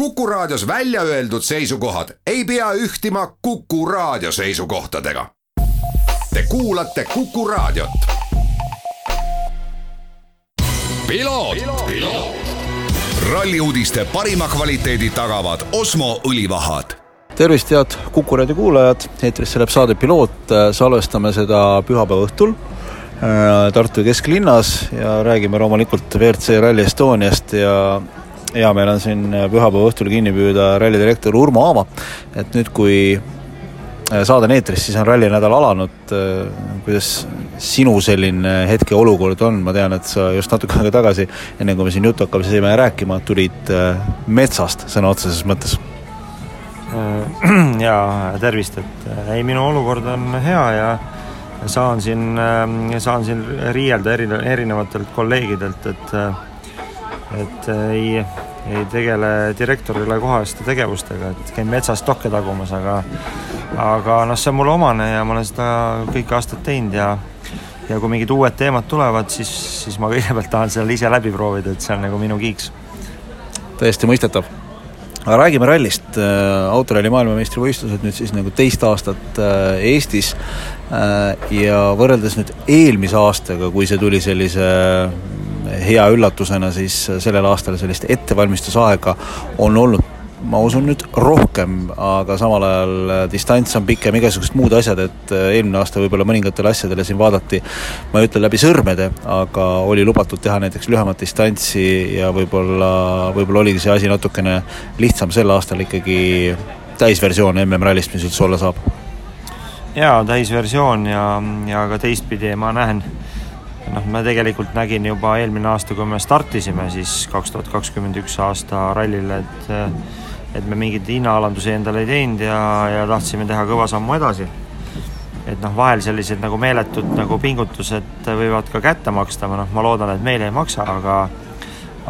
Kuku Raadios välja öeldud seisukohad ei pea ühtima Kuku Raadio seisukohtadega. Te kuulate Kuku Raadiot. ralli uudiste parima kvaliteedi tagavad Osmo õlivahad. Tervist, head Kuku raadio kuulajad, eetrisse läheb saade Piloot, salvestame seda pühapäeva õhtul äh, Tartu kesklinnas ja räägime loomulikult WRC Rally Estoniast ja hea meel on siin pühapäeva õhtul kinni püüda rallidirektor Urmo Aava, et nüüd, kui äh, saade on eetris, siis on rallinädal alanud, äh, kuidas sinu selline hetkeolukord on, ma tean, et sa just natuke aega tagasi, enne kui me siin juttu hakkasime rääkima, tulid äh, metsast sõna otseses mõttes. jaa, tervist, et ei, minu olukord on hea ja saan siin, saan siin riielda eri, erinevatelt kolleegidelt, et et ei, ei tegele direktorile kohaste tegevustega, et käin metsas tokke tagumas, aga aga noh, see on mulle omane ja ma olen seda kõik aastad teinud ja ja kui mingid uued teemad tulevad, siis, siis ma kõigepealt tahan selle ise läbi proovida, et see on nagu minu kiiks. täiesti mõistetav. aga räägime rallist, äh, autoralli maailmameistrivõistlused nüüd siis nagu teist aastat äh, Eestis äh, ja võrreldes nüüd eelmise aastaga, kui see tuli sellise hea üllatusena, siis sellel aastal sellist ettevalmistusaega on olnud ma usun nüüd rohkem, aga samal ajal distants on pikem, igasugused muud asjad, et eelmine aasta võib-olla mõningatele asjadele siin vaadati, ma ei ütle läbi sõrmede, aga oli lubatud teha näiteks lühemat distantsi ja võib-olla, võib-olla oligi see asi natukene lihtsam sel aastal ikkagi täisversioon MM-rallist, mis üldse olla saab? jaa, täisversioon ja, ja ka teistpidi ma näen noh, ma tegelikult nägin juba eelmine aasta, kui me startisime siis kaks tuhat kakskümmend üks aasta rallil, et et me mingeid hinnaalandusi endale ei teinud ja, ja tahtsime teha kõva sammu edasi. et noh, vahel sellised nagu meeletud nagu pingutused võivad ka kätte maksta, ma noh, ma loodan, et meile ei maksa, aga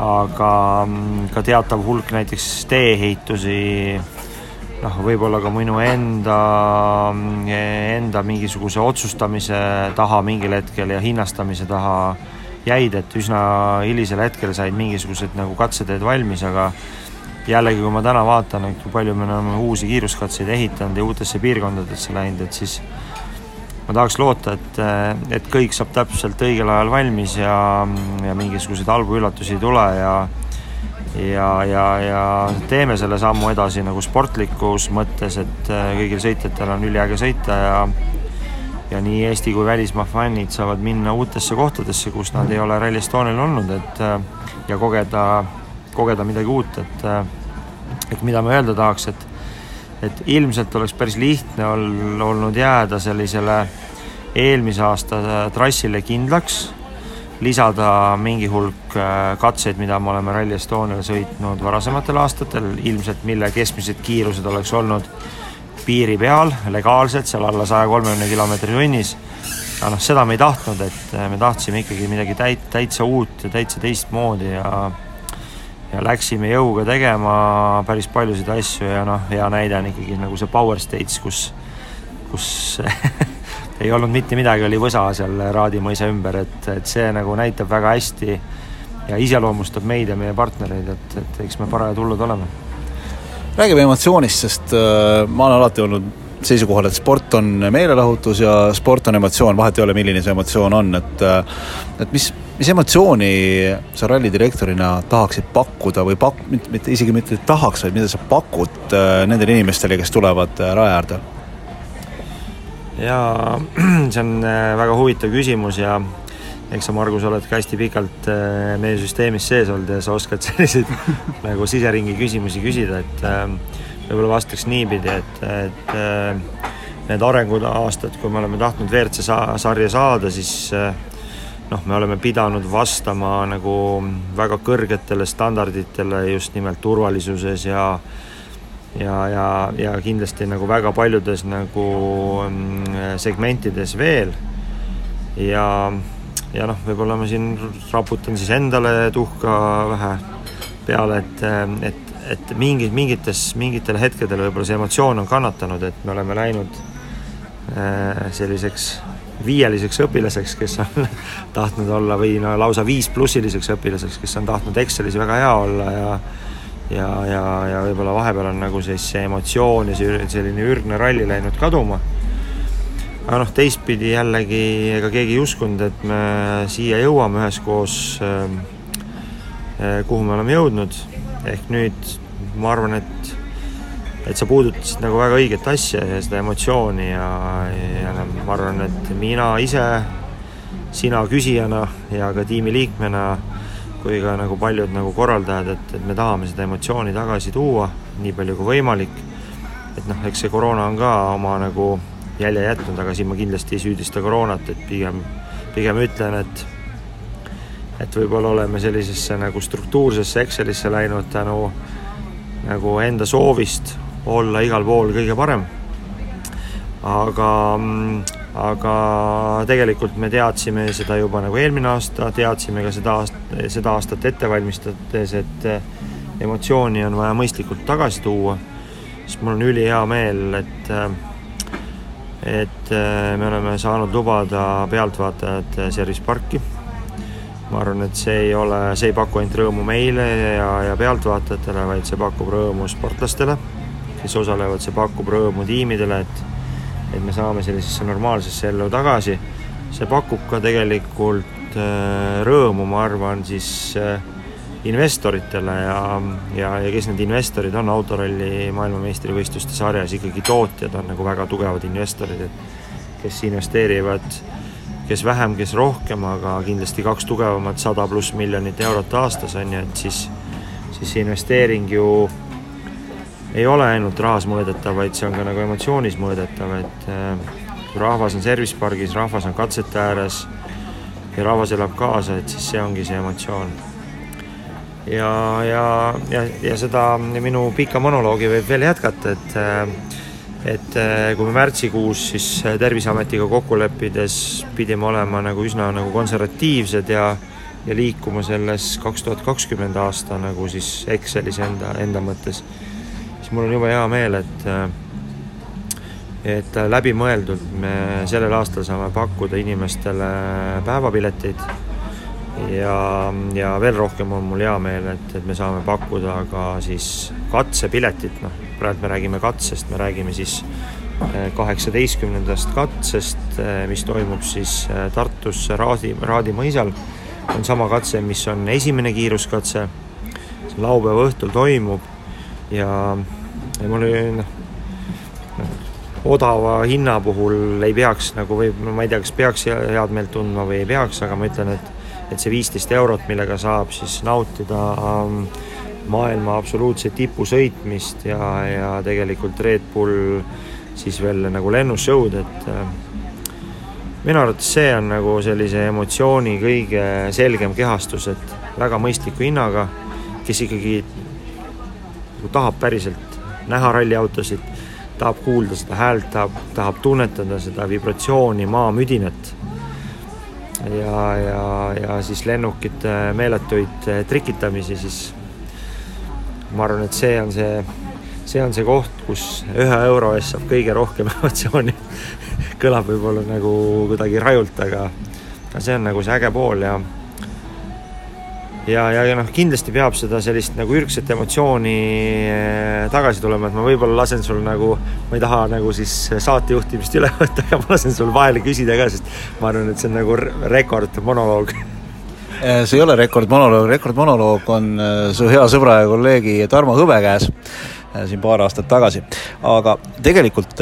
aga mm, ka teatav hulk näiteks tee-ehitusi noh, võib-olla ka minu enda, enda mingisuguse otsustamise taha mingil hetkel ja hinnastamise taha jäid, et üsna hilisel hetkel said mingisugused nagu katseteed valmis, aga jällegi, kui ma täna vaatan, et kui palju me oleme uusi kiiruskatseid ehitanud ja uutesse piirkondadesse läinud, et siis ma tahaks loota, et, et kõik saab täpselt õigel ajal valmis ja, ja mingisuguseid halbu üllatusi ei tule ja ja, ja, ja teeme selle sammu edasi nagu sportlikus mõttes, et äh, kõigil sõitjatel on üliäge sõita ja ja nii Eesti kui välismaa fännid saavad minna uutesse kohtadesse, kus nad ei ole Rally Estonial olnud, et äh, ja kogeda, kogeda midagi uut, et äh, et mida ma öelda tahaks, et et ilmselt oleks päris lihtne ol, olnud jääda sellisele eelmise aasta trassile kindlaks lisada mingi hulk äh, katseid, mida me oleme Rally Estonial sõitnud varasematel aastatel, ilmselt mille keskmised kiirused oleks olnud piiri peal, legaalsed, seal alla saja kolmekümne kilomeetri tunnis. aga noh, seda me ei tahtnud, et äh, me tahtsime ikkagi midagi täit-, täitsa uut ja täitsa teistmoodi ja ja läksime jõuga tegema päris paljusid asju ja noh, hea näide on ikkagi nagu see Power States, kus, kus ei olnud mitte midagi, oli võsa seal Raadi mõisa ümber, et, et see nagu näitab väga hästi ja iseloomustab meid ja meie partnereid, et, et eks me parajad hullud oleme. räägime emotsioonist, sest äh, ma olen alati olnud seisukohal, et sport on meelelahutus ja sport on emotsioon, vahet ei ole, milline see emotsioon on, et äh, et mis, mis emotsiooni sa rallidirektorina tahaksid pakkuda või pak-, mitte isegi mitte tahaks, vaid mida sa pakud äh, nendele inimestele, kes tulevad äh, raja äärde? Ja see on äh, väga huvitav küsimus ja eks sa, Margus, oled ka hästi pikalt äh, meie süsteemis sees olnud ja sa oskad selliseid nagu siseringi küsimusi küsida, et äh, võib-olla vastaks niipidi, et, et need arengud aastad, kui me oleme tahtnud WRC sarja saada, siis noh, me oleme pidanud vastama nagu väga kõrgetele standarditele just nimelt turvalisuses ja ja, ja, ja kindlasti nagu väga paljudes nagu mm, segmentides veel. ja, ja noh, võib-olla ma siin raputan siis endale tuhka vähe peale, et, et, et mingid, mingites, mingitel hetkedel võib-olla see emotsioon on kannatanud, et me oleme läinud äh, selliseks viieliseks õpilaseks, kes on tahtnud olla või no lausa viis plussiliseks õpilaseks, kes on tahtnud Excelis väga hea olla ja ja, ja, ja võib-olla vahepeal on nagu siis see emotsioon ja see selline ürgne ralli läinud kaduma. aga noh, teistpidi jällegi ega keegi ei uskunud, et me siia jõuame üheskoos äh, kuhu me oleme jõudnud, ehk nüüd ma arvan, et et sa puudutasid nagu väga õiget asja ja seda emotsiooni ja, ja ma arvan, et mina ise, sina küsijana ja ka tiimiliikmena kui ka nagu paljud nagu korraldajad, et, et me tahame seda emotsiooni tagasi tuua nii palju kui võimalik. et noh, eks see koroona on ka oma nagu jälje jätnud, aga siin ma kindlasti ei süüdista koroonat, et pigem, pigem ütlen, et et võib-olla oleme sellisesse nagu struktuursesse Excelisse läinud tänu nagu enda soovist olla igal pool kõige parem. aga, aga tegelikult me teadsime seda juba nagu eelmine aasta, teadsime ka seda aast-, seda aastat ette valmistades, et emotsiooni on vaja mõistlikult tagasi tuua, siis mul on ülihea meel, et et me oleme saanud lubada pealtvaatajad Service parki ma arvan, et see ei ole, see ei paku ainult rõõmu meile ja, ja pealtvaatajatele, vaid see pakub rõõmu sportlastele, kes osalevad, see pakub rõõmu tiimidele, et et me saame sellisesse normaalsesse ellu tagasi. see pakub ka tegelikult äh, rõõmu, ma arvan, siis äh, investoritele ja, ja, ja kes need investorid on autoralli maailmameistrivõistluste sarjas, ikkagi tootjad on nagu väga tugevad investorid, et kes investeerivad kes vähem, kes rohkem, aga kindlasti kaks tugevamat, sada pluss miljonit eurot aastas on ju, et siis, siis see investeering ju ei ole ainult rahas mõõdetav, vaid see on ka nagu emotsioonis mõõdetav, et äh, kui rahvas on service pargis, rahvas on katsete ääres ja rahvas elab kaasa, et siis see ongi see emotsioon. ja, ja, ja, ja seda minu pika monoloogi võib veel jätkata, et et kui me märtsikuus siis Terviseametiga kokku leppides pidime olema nagu üsna nagu konservatiivsed ja ja liikuma selles kaks tuhat kakskümmend aasta nagu siis Excelis enda, enda mõttes, siis mul on jube hea meel, et äh, et läbimõeldult me sellel aastal saame pakkuda inimestele päevapileteid. Ja, ja veel rohkem on mul hea meel, et, et me saame pakkuda ka siis katsepiletit, noh, praegu me räägime katsest, me räägime siis eh, kaheksateistkümnendast katsest, eh, mis toimub siis eh, Tartus Raadi, Raadi mõisal. on sama katse, mis on esimene kiiruskatse, see laupäeva õhtul toimub ja, ja mul oli noh, odava hinna puhul ei peaks nagu või ma ei tea, kas peaks head meelt tundma või ei peaks, aga ma ütlen, et et see viisteist eurot, millega saab siis nautida ähm, maailma absoluutse tipu sõitmist ja, ja tegelikult Red Bull siis veel nagu lennushow'd, et äh, minu arvates see on nagu sellise emotsiooni kõige selgem kehastus, et väga mõistliku hinnaga, kes ikkagi nagu tahab päriselt näha ralliautosid, tahab kuulda seda häält, tahab, tahab tunnetada seda vibratsiooni, maamüdinat. Ja, ja, ja siis lennukite meeletuid trikitamisi, siis ma arvan, et see on see, see on see koht, kus ühe euro eest saab kõige rohkem emotsiooni. Kõlab võib-olla nagu kuidagi rajult, aga see on nagu see äge pool ja ja, ja, ja noh, kindlasti peab seda sellist nagu ürgset emotsiooni eh, tagasi tulema, et ma võib-olla lasen sul nagu, ma ei taha nagu siis saatejuhtimist üle võtta, aga ma lasen sul vahele küsida ka, sest ma arvan, et see on nagu rekordmonoloog eh, see ei ole rekordmonoloog, rekordmonoloog on eh, su hea sõbra ja kolleegi Tarmo Hõbe käes siin paar aastat tagasi, aga tegelikult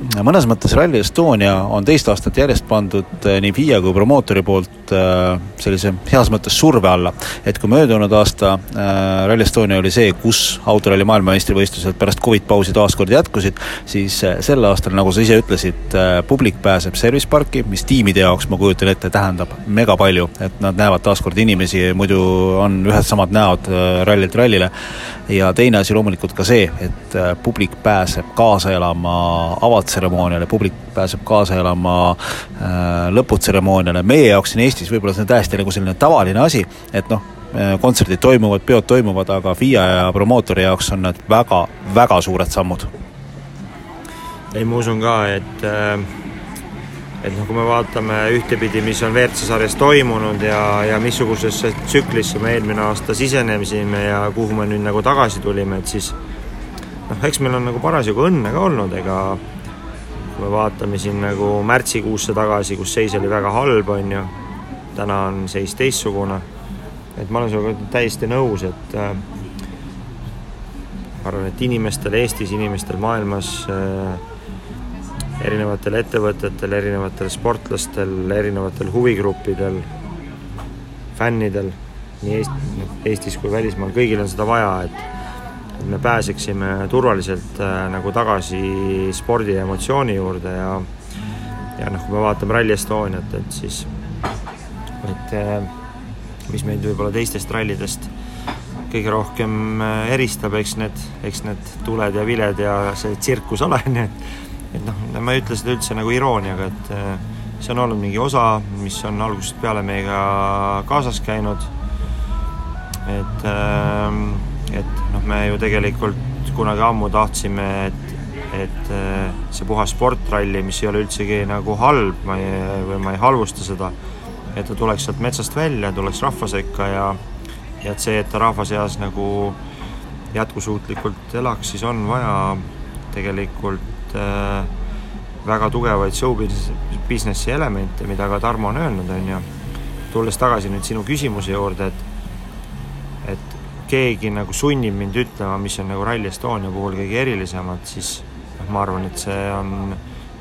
mõnes mõttes Rally Estonia on teist aastat järjest pandud eh, nii FIA kui promootori poolt eh, sellise heas mõttes surve alla. et kui möödunud aasta eh, Rally Estonia oli see, kus autoralli maailmameistrivõistlused pärast Covid pausi taas kord jätkusid, siis sel aastal, nagu sa ise ütlesid, publik pääseb service parki, mis tiimide jaoks, ma kujutan ette, tähendab mega palju, et nad näevad taas kord inimesi, muidu on ühed samad näod rallilt rallile. ja teine asi loomulikult ka see, et publik pääseb kaasa elama avatud lõpptseremooniale, publik pääseb kaasa elama äh, lõputseremooniale, meie jaoks siin Eestis võib-olla see on täiesti nagu selline tavaline asi, et noh, äh, kontserdid toimuvad, peod toimuvad, aga FIA ja promootori jaoks on need väga, väga suured sammud. ei, ma usun ka, et äh, et noh, kui me vaatame ühtepidi, mis on WRC sarjas toimunud ja, ja missugusesse tsüklisse me eelmine aasta sisenesime ja kuhu me nüüd nagu tagasi tulime, et siis noh, eks meil on nagu parasjagu õnne ka olnud, ega kui me vaatame siin nagu märtsikuusse tagasi, kus seis oli väga halb, on ju, täna on seis teistsugune, et ma olen sinuga täiesti nõus, et äh, ma arvan, et inimestel Eestis, inimestel maailmas äh, erinevatel ettevõtetel, erinevatel sportlastel, erinevatel huvigruppidel, fännidel nii Eest-, noh, Eestis kui välismaal, kõigil on seda vaja, et et me pääseksime turvaliselt äh, nagu tagasi spordi ja emotsiooni juurde ja ja noh, kui me vaatame Rally Estoniat, et siis et äh, mis meid võib-olla teistest rallidest kõige rohkem äh, eristab, eks need, eks need tuled ja viled ja see tsirkus ole, nii et et noh, ma ei ütle seda üldse nagu irooniaga, et see on olnud mingi osa, mis on algusest peale meiega kaasas käinud. et, ähm, et noh, me ju tegelikult kunagi ammu tahtsime, et, et äh, see puhas sportralli, mis ei ole üldsegi nagu halb, ma ei, või ma ei halvusta seda, et ta tuleks sealt metsast välja, tuleks rahva sekka ja, ja et see, et ta rahva seas nagu jätkusuutlikult elaks, siis on vaja tegelikult äh, väga tugevaid show business'i elemente, mida ka Tarmo on öelnud, on ju. tulles tagasi nüüd sinu küsimuse juurde, et keegi nagu sunnib mind ütlema, mis on nagu Rally Estonia puhul kõige erilisemat, siis noh, ma arvan, et see on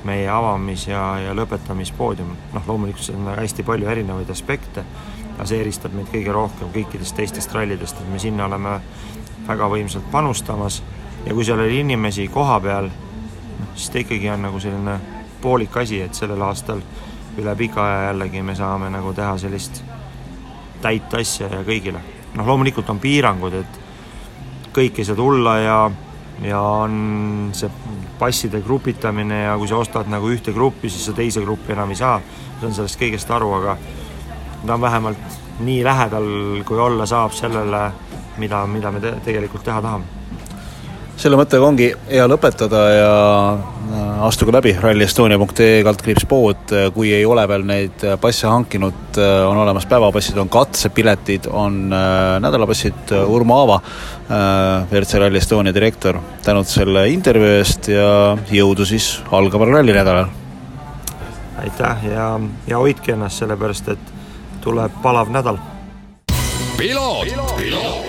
meie avamis- ja, ja lõpetamispoodium. noh, loomulikult seal on hästi palju erinevaid aspekte, aga see eristab meid kõige rohkem kõikidest teistest rallidest, et me sinna oleme väga võimsalt panustamas ja kui seal oli inimesi koha peal siis ta ikkagi on nagu selline poolik asi, et sellel aastal üle pika aja jällegi me saame nagu teha sellist täit asja ja kõigile. Noh, loomulikult on piirangud, et kõik ei saa tulla ja, ja on see passide grupitamine ja kui sa ostad nagu ühte gruppi, siis sa teise gruppi enam ei saa. ma saan sellest kõigest aru, aga ta on vähemalt nii lähedal, kui olla saab sellele, mida, mida me te tegelikult teha tahame selle mõttega ongi hea lõpetada ja äh, astuge läbi rallyestonia.ee kaldkriips pood, kui ei ole veel neid passe hankinud, äh, on olemas päevapassid, on katsepiletid, on äh, nädalapassid, Urmo Aava, WRC Rally Estonia direktor, tänud selle intervjuu eest ja jõudu siis algaval rallinädalal! aitäh ja, ja hoidke ennast, sellepärast et tuleb palav nädal. piloot, piloot